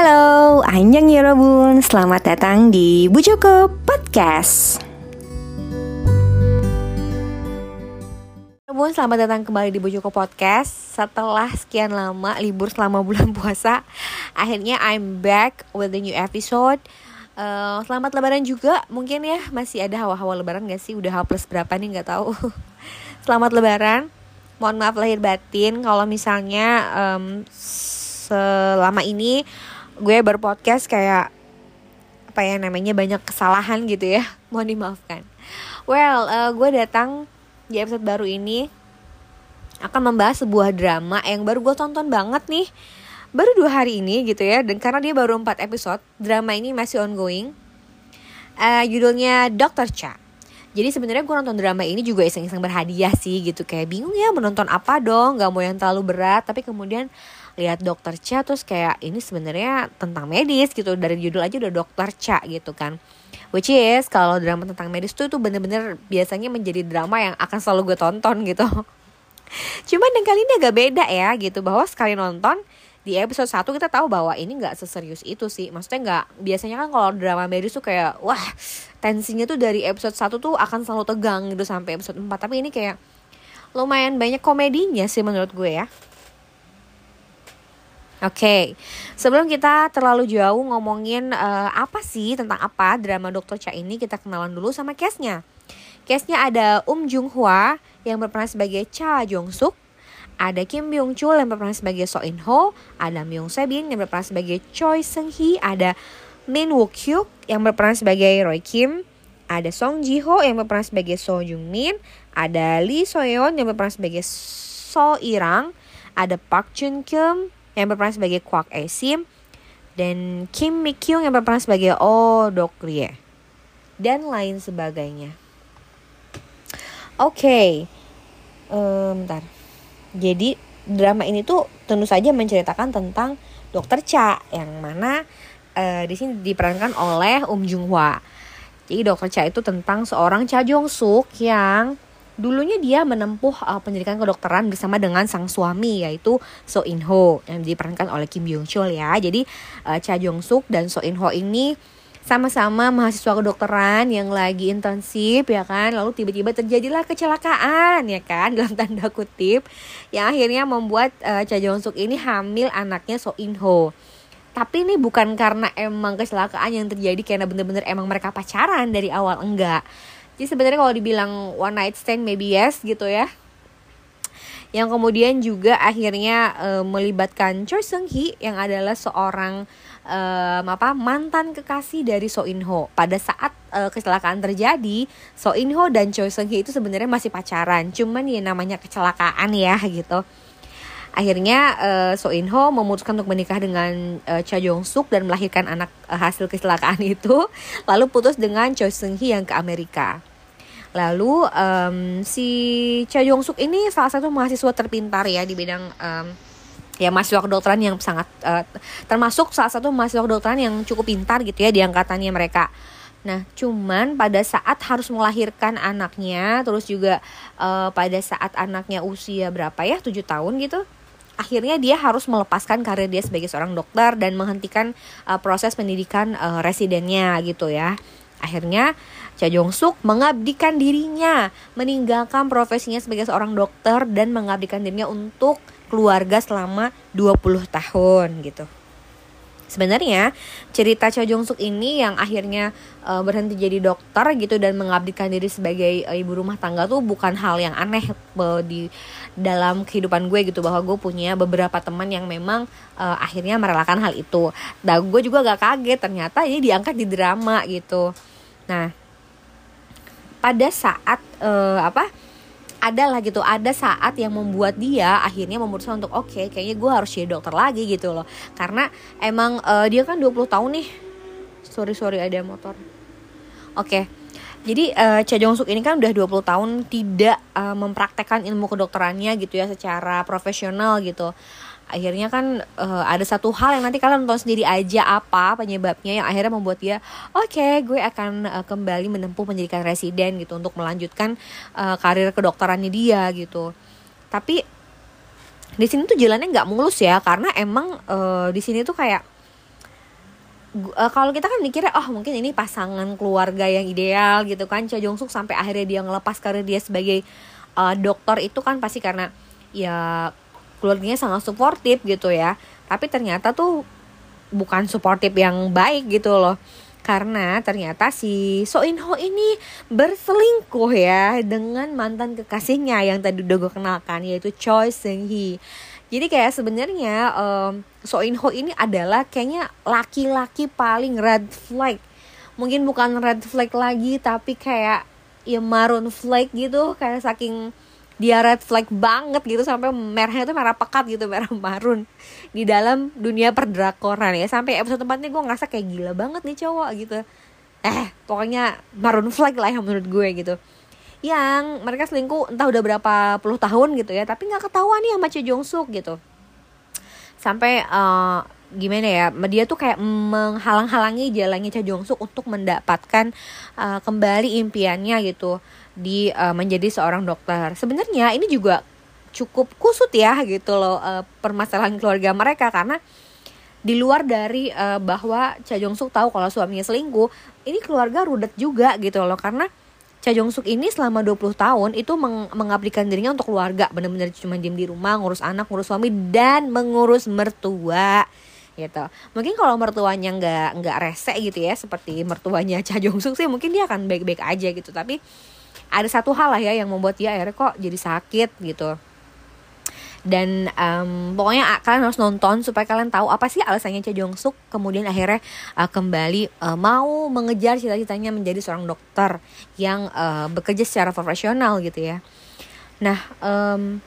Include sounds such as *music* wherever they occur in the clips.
Halo, Anjang Yorobun, selamat datang di Bu Joko Podcast. Yorobun, selamat datang kembali di Bu Joko Podcast. Setelah sekian lama libur selama bulan *laughs* puasa Akhirnya I'm back with the new episode. Uh, Selamat lebaran juga. Mungkin ya Masih ada hawa-hawa lebaran gak sih? Udah H plus berapa nih? Gak tahu. *laughs* Selamat lebaran. Mohon maaf lahir batin. Kalau misalnya um, selama ini gue berpodcast kayak apa ya namanya banyak kesalahan gitu ya. *laughs* Mohon dimaafkan. Well uh, gue datang di episode baru ini akan membahas sebuah drama yang baru gue tonton banget nih. Baru dua hari ini gitu ya dan karena dia baru empat episode drama ini masih ongoing. Uh, judulnya Dr. Cha. Jadi sebenarnya gue nonton drama ini juga iseng-iseng berhadiah sih gitu. Kayak bingung ya menonton apa dong nggak mau yang terlalu berat. Tapi kemudian lihat dokter Cha terus kayak ini sebenarnya tentang medis gitu. Dari judul aja udah dokter Cha gitu kan. Which is kalau drama tentang medis tuh itu bener-bener biasanya menjadi drama yang akan selalu gue tonton gitu. *laughs* Cuman yang kali ini agak beda ya gitu. Bahwa sekali nonton di episode 1 kita tahu bahwa ini nggak seserius itu sih. Maksudnya nggak biasanya kan kalau drama medis tuh kayak wah tensinya tuh dari episode 1 tuh akan selalu tegang gitu sampai episode 4 tapi ini kayak lumayan banyak komedinya sih menurut gue ya Oke, okay. sebelum kita terlalu jauh ngomongin uh, apa sih tentang apa drama Dokter Cha ini, kita kenalan dulu sama case-nya. Case-nya ada Um Jung Hwa yang berperan sebagai Cha Jong Suk, ada Kim Byung Chul yang berperan sebagai So In Ho, ada Myung Bin yang berperan sebagai Choi Seung Hee, ada Min Wook Hyuk yang berperan sebagai Roy Kim, ada Song Ji Ho yang berperan sebagai So Jung Min, ada Lee Soyeon yang berperan sebagai So Irang, ada Park Jun Kim yang berperan sebagai Kwak Esim dan Kim Mi Kyung yang berperan sebagai Oh Dok Rie dan lain sebagainya. Oke, okay. um, bentar. Jadi drama ini tuh tentu saja menceritakan tentang Dokter Cha yang mana uh, di sini diperankan oleh Um Jung Hwa. Jadi Dokter Cha itu tentang seorang Cha Jong Suk yang Dulunya dia menempuh uh, pendidikan kedokteran bersama dengan sang suami yaitu So In Ho yang diperankan oleh Kim Byung Chul ya. Jadi uh, Cha Jong Suk dan So In Ho ini sama-sama mahasiswa kedokteran yang lagi intensif ya kan. Lalu tiba-tiba terjadilah kecelakaan ya kan *laughs* dalam tanda kutip yang akhirnya membuat uh, Cha Jong Suk ini hamil anaknya So In Ho. Tapi ini bukan karena emang kecelakaan yang terjadi karena bener-bener emang mereka pacaran dari awal enggak jadi sebenarnya kalau dibilang one night stand maybe yes gitu ya yang kemudian juga akhirnya uh, melibatkan Choi Seung Hee yang adalah seorang um, apa mantan kekasih dari So In Ho. Pada saat uh, kecelakaan terjadi, So In Ho dan Choi Seung Hee itu sebenarnya masih pacaran, cuman ya namanya kecelakaan ya gitu. Akhirnya So In Ho memutuskan untuk menikah dengan uh, Cha Jong Suk dan melahirkan anak hasil kecelakaan itu, lalu putus dengan Choi Seung Hee yang ke Amerika. Lalu um, si Cha Jong Suk ini salah satu mahasiswa terpintar ya di bidang um, ya mahasiswa kedokteran yang sangat uh, termasuk salah satu mahasiswa kedokteran yang cukup pintar gitu ya di angkatannya mereka. Nah, cuman pada saat harus melahirkan anaknya, terus juga uh, pada saat anaknya usia berapa ya, 7 tahun gitu, akhirnya dia harus melepaskan karir dia sebagai seorang dokter dan menghentikan uh, proses pendidikan uh, residennya gitu ya. Akhirnya Cha Jong Suk mengabdikan dirinya, meninggalkan profesinya sebagai seorang dokter dan mengabdikan dirinya untuk keluarga selama 20 tahun gitu. Sebenarnya cerita Cha Jong Suk ini yang akhirnya uh, berhenti jadi dokter gitu dan mengabdikan diri sebagai uh, ibu rumah tangga tuh bukan hal yang aneh uh, di dalam kehidupan gue gitu bahwa gue punya beberapa teman yang memang uh, akhirnya merelakan hal itu. Dan gue juga gak kaget ternyata ini diangkat di drama gitu. Nah, pada saat uh, apa adalah gitu ada saat yang membuat dia akhirnya memutuskan untuk oke okay, kayaknya gue harus jadi dokter lagi gitu loh. Karena emang uh, dia kan 20 tahun nih. Sorry sorry ada motor. Oke. Okay. Jadi uh, Cha Jong Suk ini kan udah 20 tahun tidak uh, mempraktekkan ilmu kedokterannya gitu ya secara profesional gitu akhirnya kan uh, ada satu hal yang nanti kalian nonton sendiri aja apa penyebabnya yang akhirnya membuat dia oke okay, gue akan uh, kembali menempuh pendidikan residen gitu untuk melanjutkan uh, karir kedokterannya dia gitu. Tapi di sini tuh jalannya nggak mulus ya karena emang uh, di sini tuh kayak uh, kalau kita kan mikirnya oh mungkin ini pasangan keluarga yang ideal gitu kan. Cha Jong Suk sampai akhirnya dia ngelepas karir dia sebagai uh, dokter itu kan pasti karena ya keluarganya sangat suportif gitu ya. Tapi ternyata tuh bukan suportif yang baik gitu loh. Karena ternyata si So In Ho ini berselingkuh ya dengan mantan kekasihnya yang tadi udah gue kenalkan yaitu Choi Seung Hee jadi kayak sebenarnya um, So In Ho ini adalah kayaknya laki-laki paling red flag. Mungkin bukan red flag lagi tapi kayak ya maroon flag gitu kayak saking dia red flag banget gitu sampai merahnya tuh merah pekat gitu merah marun di dalam dunia perdrakoran ya. Sampai episode tempatnya gue ngerasa kayak gila banget nih cowok gitu. Eh pokoknya maroon flag lah yang menurut gue gitu. Yang mereka selingkuh entah udah berapa puluh tahun gitu ya tapi nggak ketahuan nih sama Cho Jong Suk gitu. Sampai uh, gimana ya dia tuh kayak menghalang-halangi jalannya Cha Jong Suk untuk mendapatkan uh, kembali impiannya gitu di uh, menjadi seorang dokter. Sebenarnya ini juga cukup kusut ya gitu loh uh, permasalahan keluarga mereka karena di luar dari uh, bahwa Cha Jong Suk tahu kalau suaminya selingkuh ini keluarga rudet juga gitu loh. Karena Cha Jong Suk ini selama 20 tahun itu meng mengabdikan dirinya untuk keluarga. Benar-benar cuma diem di rumah ngurus anak ngurus suami dan mengurus mertua gitu. Mungkin kalau mertuanya nggak nggak rese gitu ya seperti mertuanya Cha Jong Suk sih mungkin dia akan baik-baik aja gitu. Tapi ada satu hal lah ya yang membuat dia akhirnya kok jadi sakit gitu. Dan um, pokoknya kalian harus nonton supaya kalian tahu apa sih alasannya Cha Jong Suk kemudian akhirnya uh, kembali uh, mau mengejar cita-citanya menjadi seorang dokter yang uh, bekerja secara profesional gitu ya. Nah um,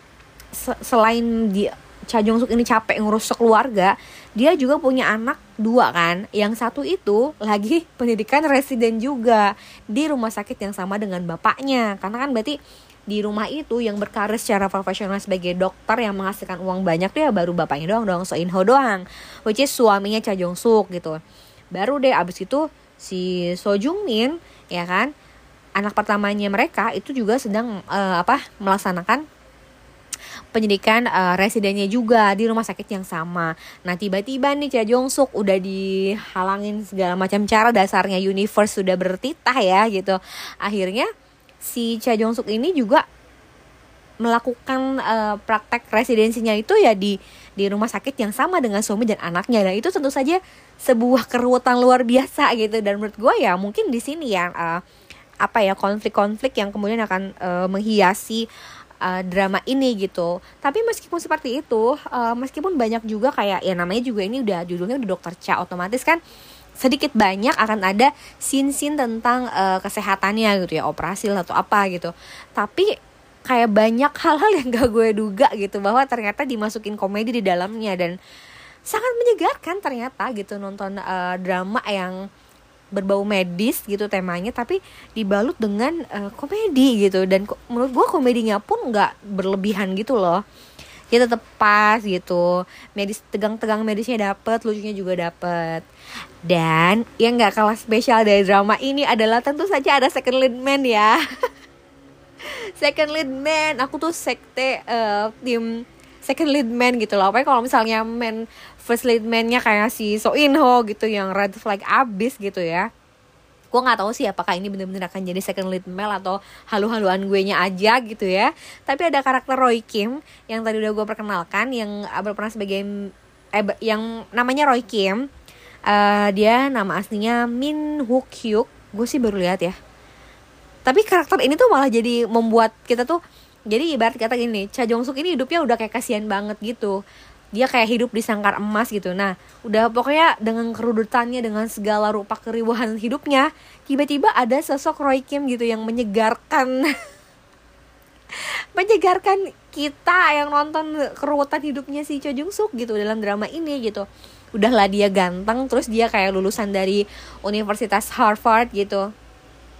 se selain dia Cha Jong Suk ini capek ngurus sekeluarga dia juga punya anak dua kan. Yang satu itu lagi *laughs* pendidikan residen juga di rumah sakit yang sama dengan bapaknya. Karena kan berarti di rumah itu yang berkarir secara profesional sebagai dokter yang menghasilkan uang banyak tuh ya baru bapaknya doang dong So In Ho doang which is suaminya Cha Jong Suk gitu. Baru deh abis itu si So Jung Min ya kan anak pertamanya mereka itu juga sedang uh, apa melaksanakan penyidikan uh, residennya juga di rumah sakit yang sama. Nah tiba-tiba nih Cha Jong Suk udah dihalangin segala macam cara dasarnya universe sudah bertitah ya gitu. Akhirnya si Cha Jong Suk ini juga melakukan uh, praktek residensinya itu ya di di rumah sakit yang sama dengan suami dan anaknya dan itu tentu saja sebuah keruwetan luar biasa gitu dan menurut gue ya mungkin di sini ya uh, apa ya konflik-konflik yang kemudian akan uh, menghiasi uh, drama ini gitu. Tapi meskipun seperti itu uh, meskipun banyak juga kayak ya namanya juga ini udah judulnya udah dokter Cha otomatis kan sedikit banyak akan ada scene-scene tentang uh, kesehatannya gitu ya operasi atau apa gitu. Tapi kayak banyak hal-hal yang gak gue duga gitu bahwa ternyata dimasukin komedi di dalamnya dan sangat menyegarkan ternyata gitu nonton uh, drama yang berbau medis gitu temanya tapi dibalut dengan uh, komedi gitu. Dan menurut gue komedinya pun nggak berlebihan gitu loh. Ya tetap pas gitu. Medis tegang-tegang medisnya dapet lucunya juga dapet. Dan yang nggak kalah spesial dari drama ini adalah tentu saja ada second lead man ya. *laughs* Second lead man aku tuh sekte uh, tim second lead man gitu loh. Apa kalau misalnya man first lead man-nya kayak si So In Ho gitu yang red flag abis gitu ya. Gue nggak tahu sih apakah ini bener-bener akan jadi second lead male atau halu-haluan gue nya aja gitu ya. Tapi ada karakter Roy Kim yang tadi udah gue perkenalkan yang berperan sebagai eh, yang namanya Roy Kim. Uh, dia nama aslinya Min Hook Hyuk. Gue sih baru lihat ya. Tapi karakter ini tuh malah jadi membuat kita tuh jadi ibarat kata gini Cha Jong Suk ini hidupnya udah kayak kasihan banget gitu dia kayak hidup di sangkar emas gitu. Nah udah pokoknya dengan kerudutannya dengan segala rupa keriuhan hidupnya tiba-tiba ada sosok Roy Kim gitu yang menyegarkan *laughs* menyegarkan kita yang nonton keruwetan hidupnya si Cho Jung Suk gitu dalam drama ini gitu. Udahlah dia ganteng terus dia kayak lulusan dari Universitas Harvard gitu.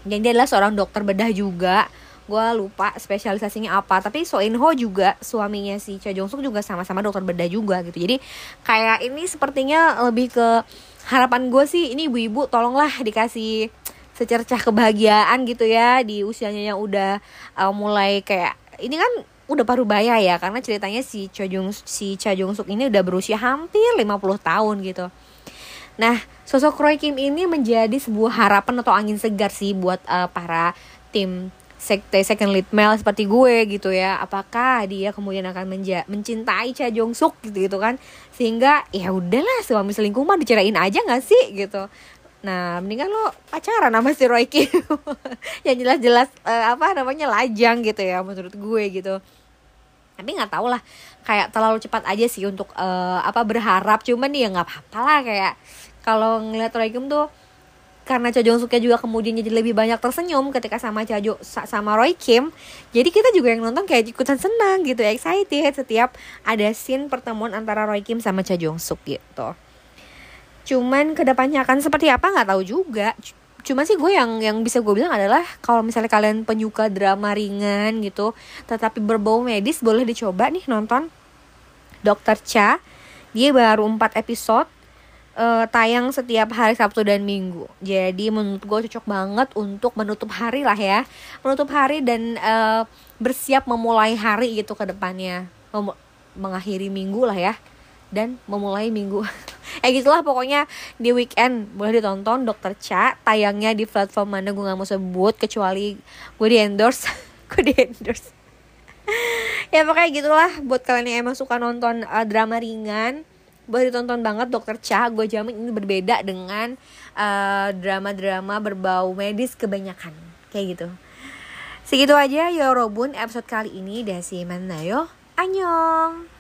Dan dia adalah seorang dokter bedah juga gue lupa spesialisasinya apa tapi So In Ho juga suaminya si Cha Jong Suk juga sama-sama dokter bedah juga gitu. Jadi kayak ini sepertinya lebih ke harapan gue sih ini ibu-ibu tolonglah dikasih secercah kebahagiaan gitu ya di usianya yang udah uh, mulai kayak ini kan udah paruh baya ya karena ceritanya si Cha Jong si Cha Jong Suk ini udah berusia hampir 50 tahun gitu. Nah, sosok Roy Kim ini menjadi sebuah harapan atau angin segar sih buat uh, para tim sekte second lead male seperti gue gitu ya. Apakah dia kemudian akan menja mencintai Cha Jong Suk gitu gitu kan? Sehingga ya udahlah suami selingkuh mah dicerain aja nggak sih gitu. Nah mendingan lo pacaran sama si Roy Kim. *laughs* Yang jelas-jelas uh, apa namanya lajang gitu ya menurut gue gitu. Tapi nggak tau lah kayak terlalu cepat aja sih untuk uh, apa berharap. Cuman ya nggak apa-apa lah kayak kalau ngeliat Roy Kim tuh karena Cha Jong Suknya juga kemudian jadi lebih banyak tersenyum ketika sama Cha Jo sama Roy Kim. Jadi kita juga yang nonton kayak ikutan senang gitu excited setiap ada scene pertemuan antara Roy Kim sama Cha Jong Suk gitu. Cuman ke depannya akan seperti apa nggak tahu juga. Cuma sih gue yang yang bisa gue bilang adalah kalau misalnya kalian penyuka drama ringan gitu tetapi berbau medis boleh dicoba nih nonton Dokter Cha. Dia baru 4 episode uh, tayang setiap hari Sabtu dan Minggu. Jadi menurut gue cocok banget untuk menutup hari lah ya, menutup hari dan uh, bersiap memulai hari gitu ke depannya, Mem mengakhiri minggu lah ya, dan memulai minggu. *laughs* eh gitulah pokoknya di weekend. Boleh ditonton Dokter Cha tayangnya di platform mana gue nggak mau sebut kecuali gue di endorse. *laughs* Gue di endorse. *laughs* Ya pokoknya gitulah buat kalian yang emang suka nonton uh, drama ringan boleh ditonton banget dokter Cha gue jamin ini berbeda dengan eh, drama-drama berbau medis kebanyakan. Kayak gitu. Segitu aja ya Robun episode kali ini. Dasi yo annyeong